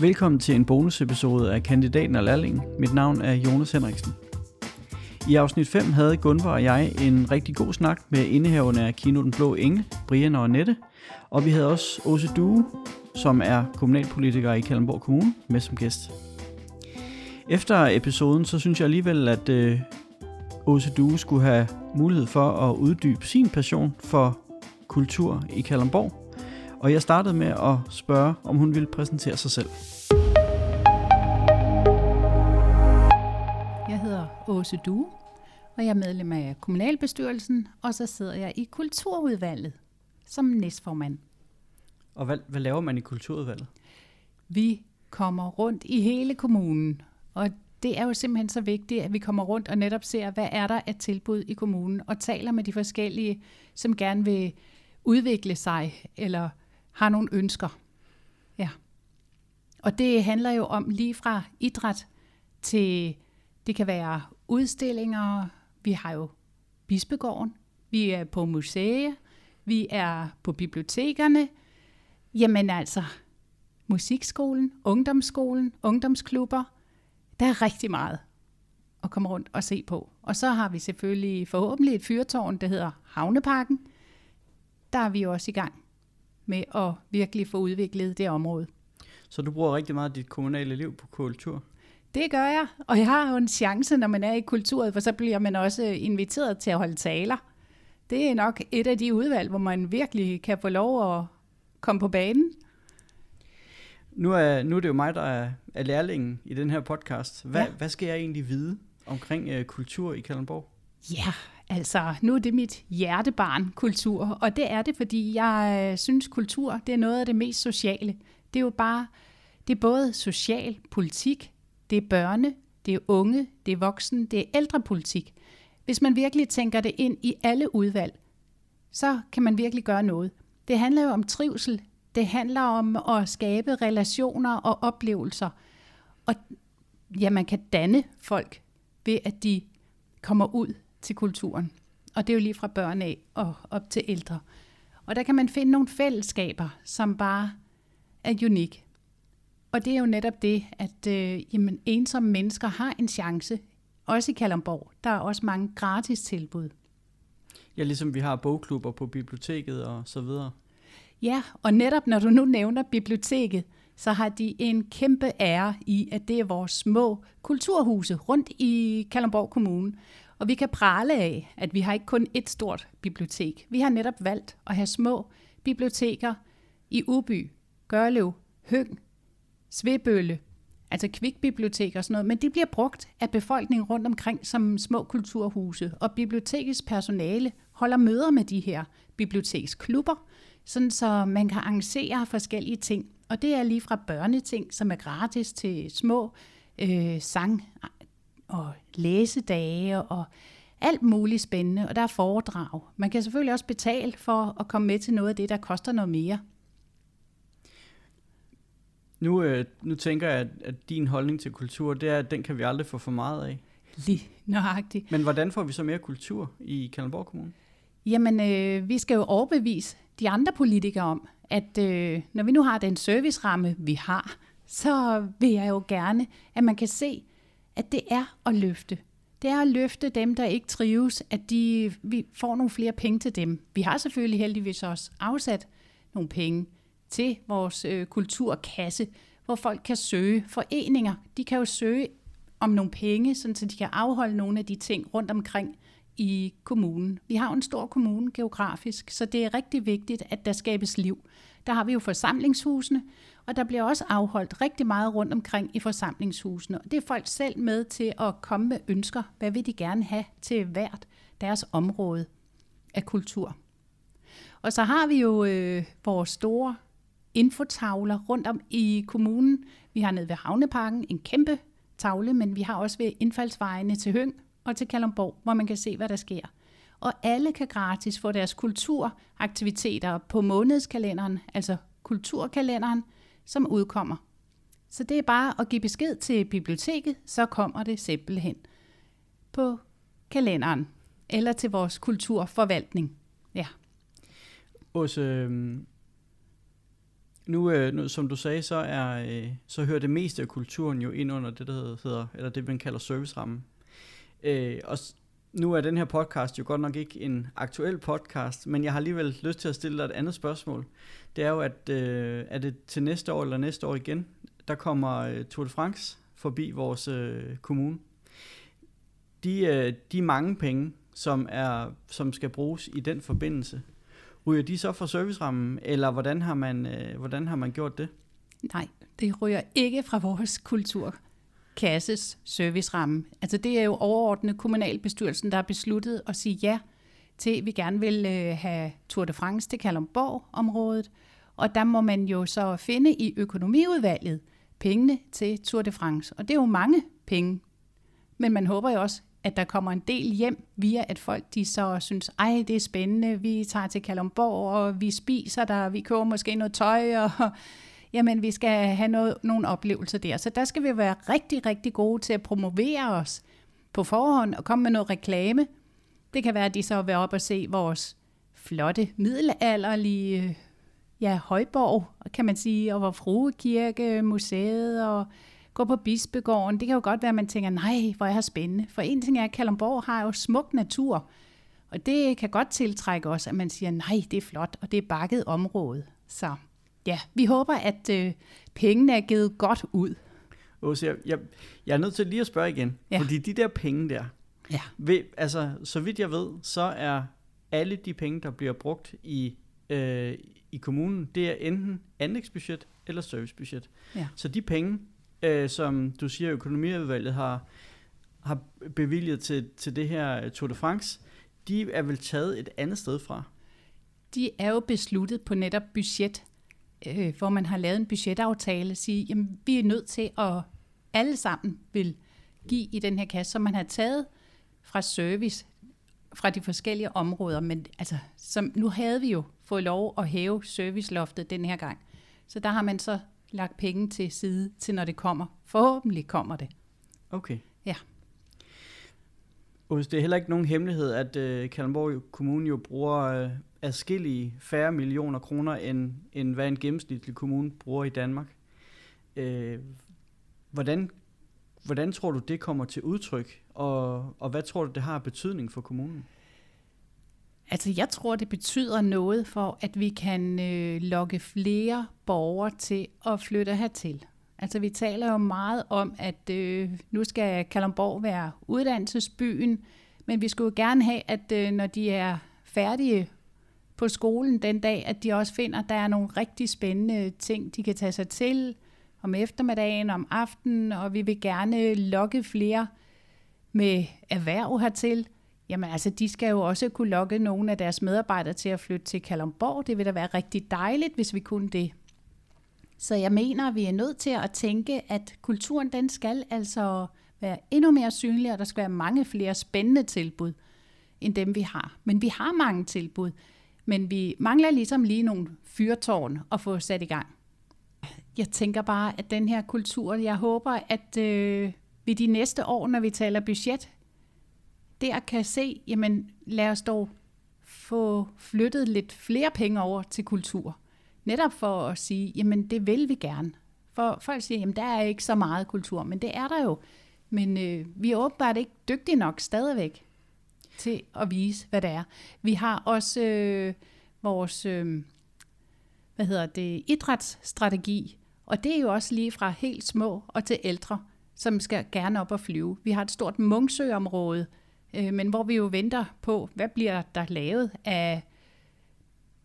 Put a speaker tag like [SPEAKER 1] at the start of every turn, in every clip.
[SPEAKER 1] Velkommen til en bonusepisode af Kandidaten og Lærlingen. Mit navn er Jonas Henriksen. I afsnit 5 havde Gunvar og jeg en rigtig god snak med indehaverne af Kino Den Blå Engel, Brian og Annette. Og vi havde også Åse Due, som er kommunalpolitiker i Kalundborg Kommune, med som gæst. Efter episoden, så synes jeg alligevel, at øh, Åse Due skulle have mulighed for at uddybe sin passion for kultur i Kalundborg. Og jeg startede med at spørge, om hun ville præsentere sig selv.
[SPEAKER 2] Jeg hedder Åse Due, og jeg er medlem af kommunalbestyrelsen, og så sidder jeg i kulturudvalget som næstformand.
[SPEAKER 1] Og hvad, hvad laver man i kulturudvalget?
[SPEAKER 2] Vi kommer rundt i hele kommunen, og det er jo simpelthen så vigtigt, at vi kommer rundt og netop ser, hvad er der af tilbud i kommunen, og taler med de forskellige, som gerne vil udvikle sig, eller har nogle ønsker. Ja. Og det handler jo om lige fra idræt til, det kan være udstillinger, vi har jo Bispegården, vi er på museer, vi er på bibliotekerne, jamen altså musikskolen, ungdomsskolen, ungdomsklubber, der er rigtig meget at komme rundt og se på. Og så har vi selvfølgelig forhåbentlig et fyrtårn, der hedder Havneparken. Der er vi jo også i gang med at virkelig få udviklet det område.
[SPEAKER 1] Så du bruger rigtig meget dit kommunale liv på kultur?
[SPEAKER 2] Det gør jeg, og jeg har jo en chance, når man er i kulturet, for så bliver man også inviteret til at holde taler. Det er nok et af de udvalg, hvor man virkelig kan få lov at komme på banen.
[SPEAKER 1] Nu er, nu er det jo mig, der er, er lærlingen i den her podcast. Hvad,
[SPEAKER 2] Ja.
[SPEAKER 1] hvad skal jeg egentlig vide omkring øh, kultur i Kalundborg?
[SPEAKER 2] Ja, altså nu er det mit hjertebarn, kultur, og det er det, fordi jeg øh, synes, kultur det er noget af det mest sociale. Det er jo bare, det er både social politik, det er børne, det er unge, det er voksen, det er ældrepolitik. Hvis man virkelig tænker det ind i alle udvalg, så kan man virkelig gøre noget. Det handler jo om trivsel, det handler om at skabe relationer og oplevelser. Og ja, man kan danne folk ved, at de kommer ud til kulturen. Og det er jo lige fra børn af og op til ældre. Og der kan man finde nogle fællesskaber, som bare er unik. Og det er jo netop det, at øh, jamen, ensomme mennesker har en chance. Også i Kalundborg. Der er også mange gratis tilbud.
[SPEAKER 1] Ja, ligesom vi har bogklubber på biblioteket og så videre.
[SPEAKER 2] Ja, og netop når du nu nævner biblioteket, så har de en kæmpe ære i, at det er vores små kulturhuse rundt i Kalundborg Kommune. Og vi kan prale af, at vi har ikke kun et stort bibliotek. Vi har netop valgt at have små biblioteker i Uby, Gørlev, Høng, Svebølle, altså kvikbiblioteker og sådan noget, men de bliver brugt af befolkningen rundt omkring som små kulturhuse, og bibliotekets personale holder møder med de her biblioteksklubber, sådan så man kan arrangere forskellige ting. Og det er lige fra børneting, som er gratis, til små øh, sang- og læsedage og alt muligt spændende, og der er foredrag. Man kan selvfølgelig også betale for at komme med til noget af det, der koster noget mere.
[SPEAKER 1] Nu, øh, nu tænker jeg, at, at din holdning til kultur, det er, at den kan vi aldrig få for meget af.
[SPEAKER 2] Lige nøjagtigt.
[SPEAKER 1] Men hvordan får vi så mere kultur i Kalundborg Kommune?
[SPEAKER 2] Jamen, øh, vi skal jo overbevise de andre politikere om, at øh, når vi nu har den serviceramme, vi har, så vil jeg jo gerne, at man kan se, at det er at løfte. Det er at løfte dem, der ikke trives, at de, vi får nogle flere penge til dem. Vi har selvfølgelig heldigvis også afsat nogle penge til vores øh, kulturkasse, hvor folk kan søge. Foreninger, de kan jo søge om nogle penge, sådan så de kan afholde nogle af de ting rundt omkring i kommunen. Vi har jo en stor kommune geografisk, så det er rigtig vigtigt, at der skabes liv. Der har vi jo forsamlingshusene, og der bliver også afholdt rigtig meget rundt omkring i forsamlingshusene. Og det er folk selv med til at komme med ønsker. Hvad vil de gerne have til hvert deres område af kultur? Og så har vi jo øh, vores store infotavler rundt om i kommunen. Vi har nede ved Havneparken en kæmpe tavle, men vi har også ved indfaldsvejene til Høng og til Kalumborg, hvor man kan se, hvad der sker. Og alle kan gratis få deres kulturaktiviteter på månedskalenderen, altså kulturkalenderen, som udkommer. Så det er bare at give besked til biblioteket, så kommer det simpelthen på kalenderen eller til vores kulturforvaltning. Ja.
[SPEAKER 1] Åse, øhm, Nu, øh, nu, som du sagde, så, er, øh, så hører det meste af kulturen jo ind under det, der hedder, eller det, man kalder servicerammen. Øh, og nu er den her podcast jo godt nok ikke en aktuel podcast, men jeg har alligevel lyst til at stille dig et andet spørgsmål. Det er jo, at øh, er det til næste år eller næste år igen, der kommer øh, Tour de France forbi vores øh, kommune. De, øh, de mange penge, som, er, som skal bruges i den forbindelse, ryger de så fra servicerammen, eller hvordan har man, øh, hvordan har man gjort det?
[SPEAKER 2] Nej, det ryger ikke fra vores kultur kasses serviceramme. Altså det er jo overordnet kommunalbestyrelsen, der har besluttet at sige ja til, at vi gerne vil øh, have Tour de France til Kalumborg-området. Og der må man jo så finde i økonomiudvalget pengene til Tour de France. Og det er jo mange penge. Men man håber jo også, at der kommer en del hjem via, at folk de så synes, ej, det er spændende, vi tager til Kalumborg, og vi spiser der, vi køber måske noget tøj, og jamen vi skal have noget, nogle oplevelser der. Så der skal vi være rigtig, rigtig gode til at promovere os på forhånd og komme med noget reklame. Det kan være, at de så vil op og se vores flotte middelalderlige ja, højborg, kan man sige, og vores fruekirke, museet og gå på Bispegården. Det kan jo godt være, at man tænker, nej, hvor er her spændende. For en ting er, at Kalundborg har jo smuk natur, og det kan godt tiltrække os, at man siger, nej, det er flot, og det er bakket område. Så ja, vi håber, at øh, pengene er givet godt ud.
[SPEAKER 1] Åse, jeg, jeg, jeg er nødt til lige at spørge igen, ja. fordi de der penge der,
[SPEAKER 2] ja.
[SPEAKER 1] ved, altså så vidt jeg ved, så er alle de penge, der bliver brugt i, øh, i kommunen, det er enten anlægsbudget eller servicebudget.
[SPEAKER 2] Ja.
[SPEAKER 1] Så de penge, øh, som du siger, økonomiudvalget har, har bevilget til, til det her Tour de France, de er vel taget et andet sted fra?
[SPEAKER 2] De er jo besluttet på netop budget øh, hvor man har lavet en budgetaftale, sige, jamen vi er nødt til at alle sammen vil give i den her kasse, som man har taget fra service, fra de forskellige områder. Men altså, som, nu havde vi jo fået lov at hæve serviceloftet den her gang. Så der har man så lagt penge til side til, når det kommer. Forhåbentlig kommer det.
[SPEAKER 1] Okay.
[SPEAKER 2] Ja.
[SPEAKER 1] Og det er heller ikke nogen hemmelighed, at øh, Kalundborg Kommune jo bruger øh, adskillige færre millioner kroner, end, end hvad en gennemsnitlig kommune bruger i Danmark. Øh, hvordan, hvordan tror du, det kommer til udtryk, og, og hvad tror du, det har betydning for kommunen?
[SPEAKER 2] Altså, jeg tror, det betyder noget for, at vi kan øh, lokke flere borgere til at flytte hertil. Altså, vi taler jo meget om, at øh, nu skal Kalundborg være uddannelsesbyen, men vi skulle jo gerne have, at øh, når de er færdige på skolen den dag, at de også finder, at der er nogle rigtig spændende ting, de kan tage sig til om eftermiddagen, om aftenen, og vi vil gerne lokke flere med erhverv hertil. Jamen altså, de skal jo også kunne lokke nogle af deres medarbejdere til at flytte til Kalundborg. Det vil da være rigtig dejligt, hvis vi kunne det. Så jeg mener, at vi er nødt til at tænke, at kulturen den skal altså være endnu mere synlig, og der skal være mange flere spændende tilbud, end dem vi har. Men vi har mange tilbud. Men vi mangler ligesom lige nogle fyrtårn at få sat i gang. Jeg tænker bare, at den her kultur, jeg håber, at øh, vi de næste år, når vi taler budget, der kan se, jamen lad os dog få flyttet lidt flere penge over til kultur. Netop for at sige, jamen det vil vi gerne. For folk siger, jamen der er ikke så meget kultur, men det er der jo. Men øh, vi er åbenbart ikke dygtige nok stadigvæk til at vise, hvad det er. Vi har også øh, vores øh, hvad hedder det, idrætsstrategi, og det er jo også lige fra helt små og til ældre, som skal gerne op og flyve. Vi har et stort Munksø-område, øh, men hvor vi jo venter på, hvad bliver der lavet af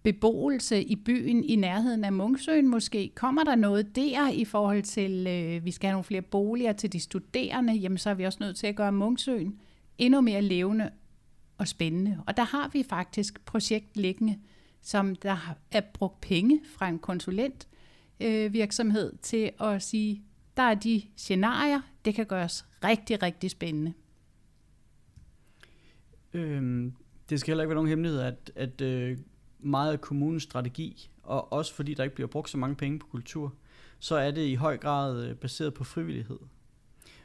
[SPEAKER 2] beboelse i byen i nærheden af Munksøen måske? Kommer der noget der i forhold til, øh, vi skal have nogle flere boliger til de studerende? Jamen så er vi også nødt til at gøre Munksøen endnu mere levende og spændende. Og der har vi faktisk projekt liggende, som der er brugt penge fra en konsulent øh, virksomhed til at sige, der er de scenarier, det kan gøres rigtig, rigtig spændende.
[SPEAKER 1] Øhm, det skal heller ikke være nogen hemmelighed, at, at øh, meget af kommunens strategi, og også fordi der ikke bliver brugt så mange penge på kultur, så er det i høj grad øh, baseret på frivillighed.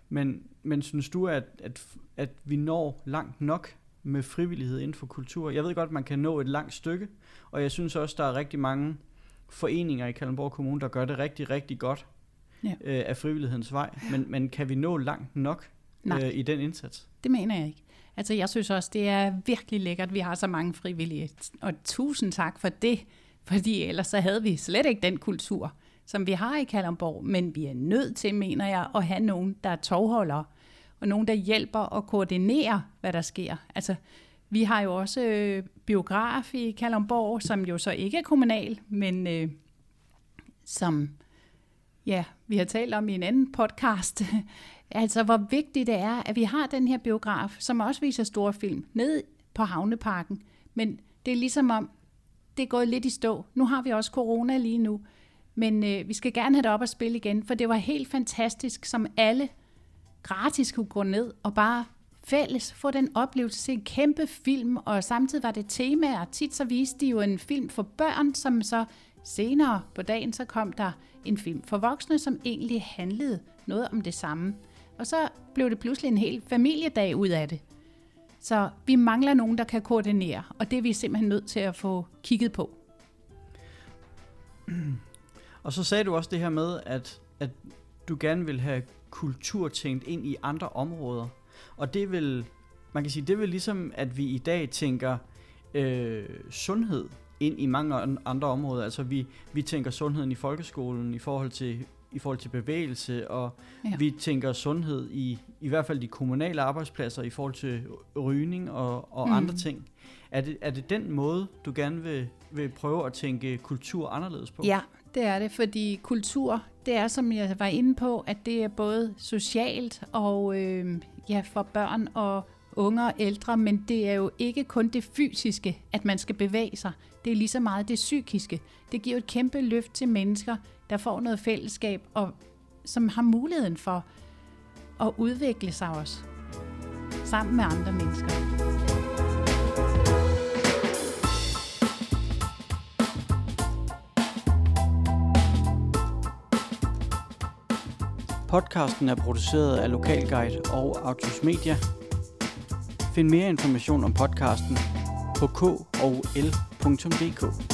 [SPEAKER 1] Men, men synes du, at, at, at vi når langt nok med frivillighed inden for kultur. Jeg ved godt, at man kan nå et langt stykke, og jeg synes også, der er rigtig mange foreninger i Kalundborg Kommune, der gør det rigtig, rigtig godt
[SPEAKER 2] Ja.
[SPEAKER 1] øh, af frivillighedens vej. Men, men kan vi nå langt nok
[SPEAKER 2] Nej.
[SPEAKER 1] øh, i den indsats?
[SPEAKER 2] Det mener jeg ikke. Altså, jeg synes også, det er virkelig lækkert, at vi har så mange frivillige. Og tusind tak for det, fordi ellers så havde vi slet ikke den kultur, som vi har i Kalundborg. Men vi er nødt til, mener jeg, at have nogen, der er tovholdere, og nogen, der hjælper og koordinerer, hvad der sker. Altså, vi har jo også øh, biograf i Kalundborg, som jo så ikke er kommunal, men øh, som ja, vi har talt om i en anden podcast, altså hvor vigtigt det er, at vi har den her biograf, som også viser store film, ned på Havneparken. Men det er ligesom om, det er gået lidt i stå. Nu har vi også corona lige nu, men øh, vi skal gerne have det op at spille igen, for det var helt fantastisk, som alle gratis kunne gå ned og bare fælles få den oplevelse, se en kæmpe film, og samtidig var det temaer. Tit så viste de jo en film for børn, som så senere på dagen, så kom der en film for voksne, som egentlig handlede noget om det samme. Og så blev det pludselig en hel familiedag ud af det. Så vi mangler nogen, der kan koordinere, og det er vi simpelthen nødt til at få kigget på.
[SPEAKER 1] Og så sagde du også det her med, at, at du gerne vil have kultur tænkt ind i andre områder. Og det vil, man kan sige, det vil ligesom, at vi i dag tænker øh, sundhed ind i mange an- andre områder. Altså vi, vi tænker sundheden i folkeskolen i forhold til, i forhold til bevægelse, og
[SPEAKER 2] Ja.
[SPEAKER 1] vi tænker sundhed i i hvert fald de kommunale arbejdspladser i forhold til rygning og, og mm. andre ting. Er det, er det den måde, du gerne vil, vil prøve at tænke kultur anderledes på?
[SPEAKER 2] Ja, det er det, fordi kultur, det er, som jeg var inde på, at det er både socialt og øh, ja, for børn og unge og ældre, men det er jo ikke kun det fysiske, at man skal bevæge sig. Det er lige så meget det psykiske. Det giver et kæmpe løft til mennesker, der får noget fællesskab, og som har muligheden for at udvikle sig også sammen med andre mennesker.
[SPEAKER 1] Podcasten er produceret af Lokalguide og Autos Media. Find mere information om podcasten på k og l.dk.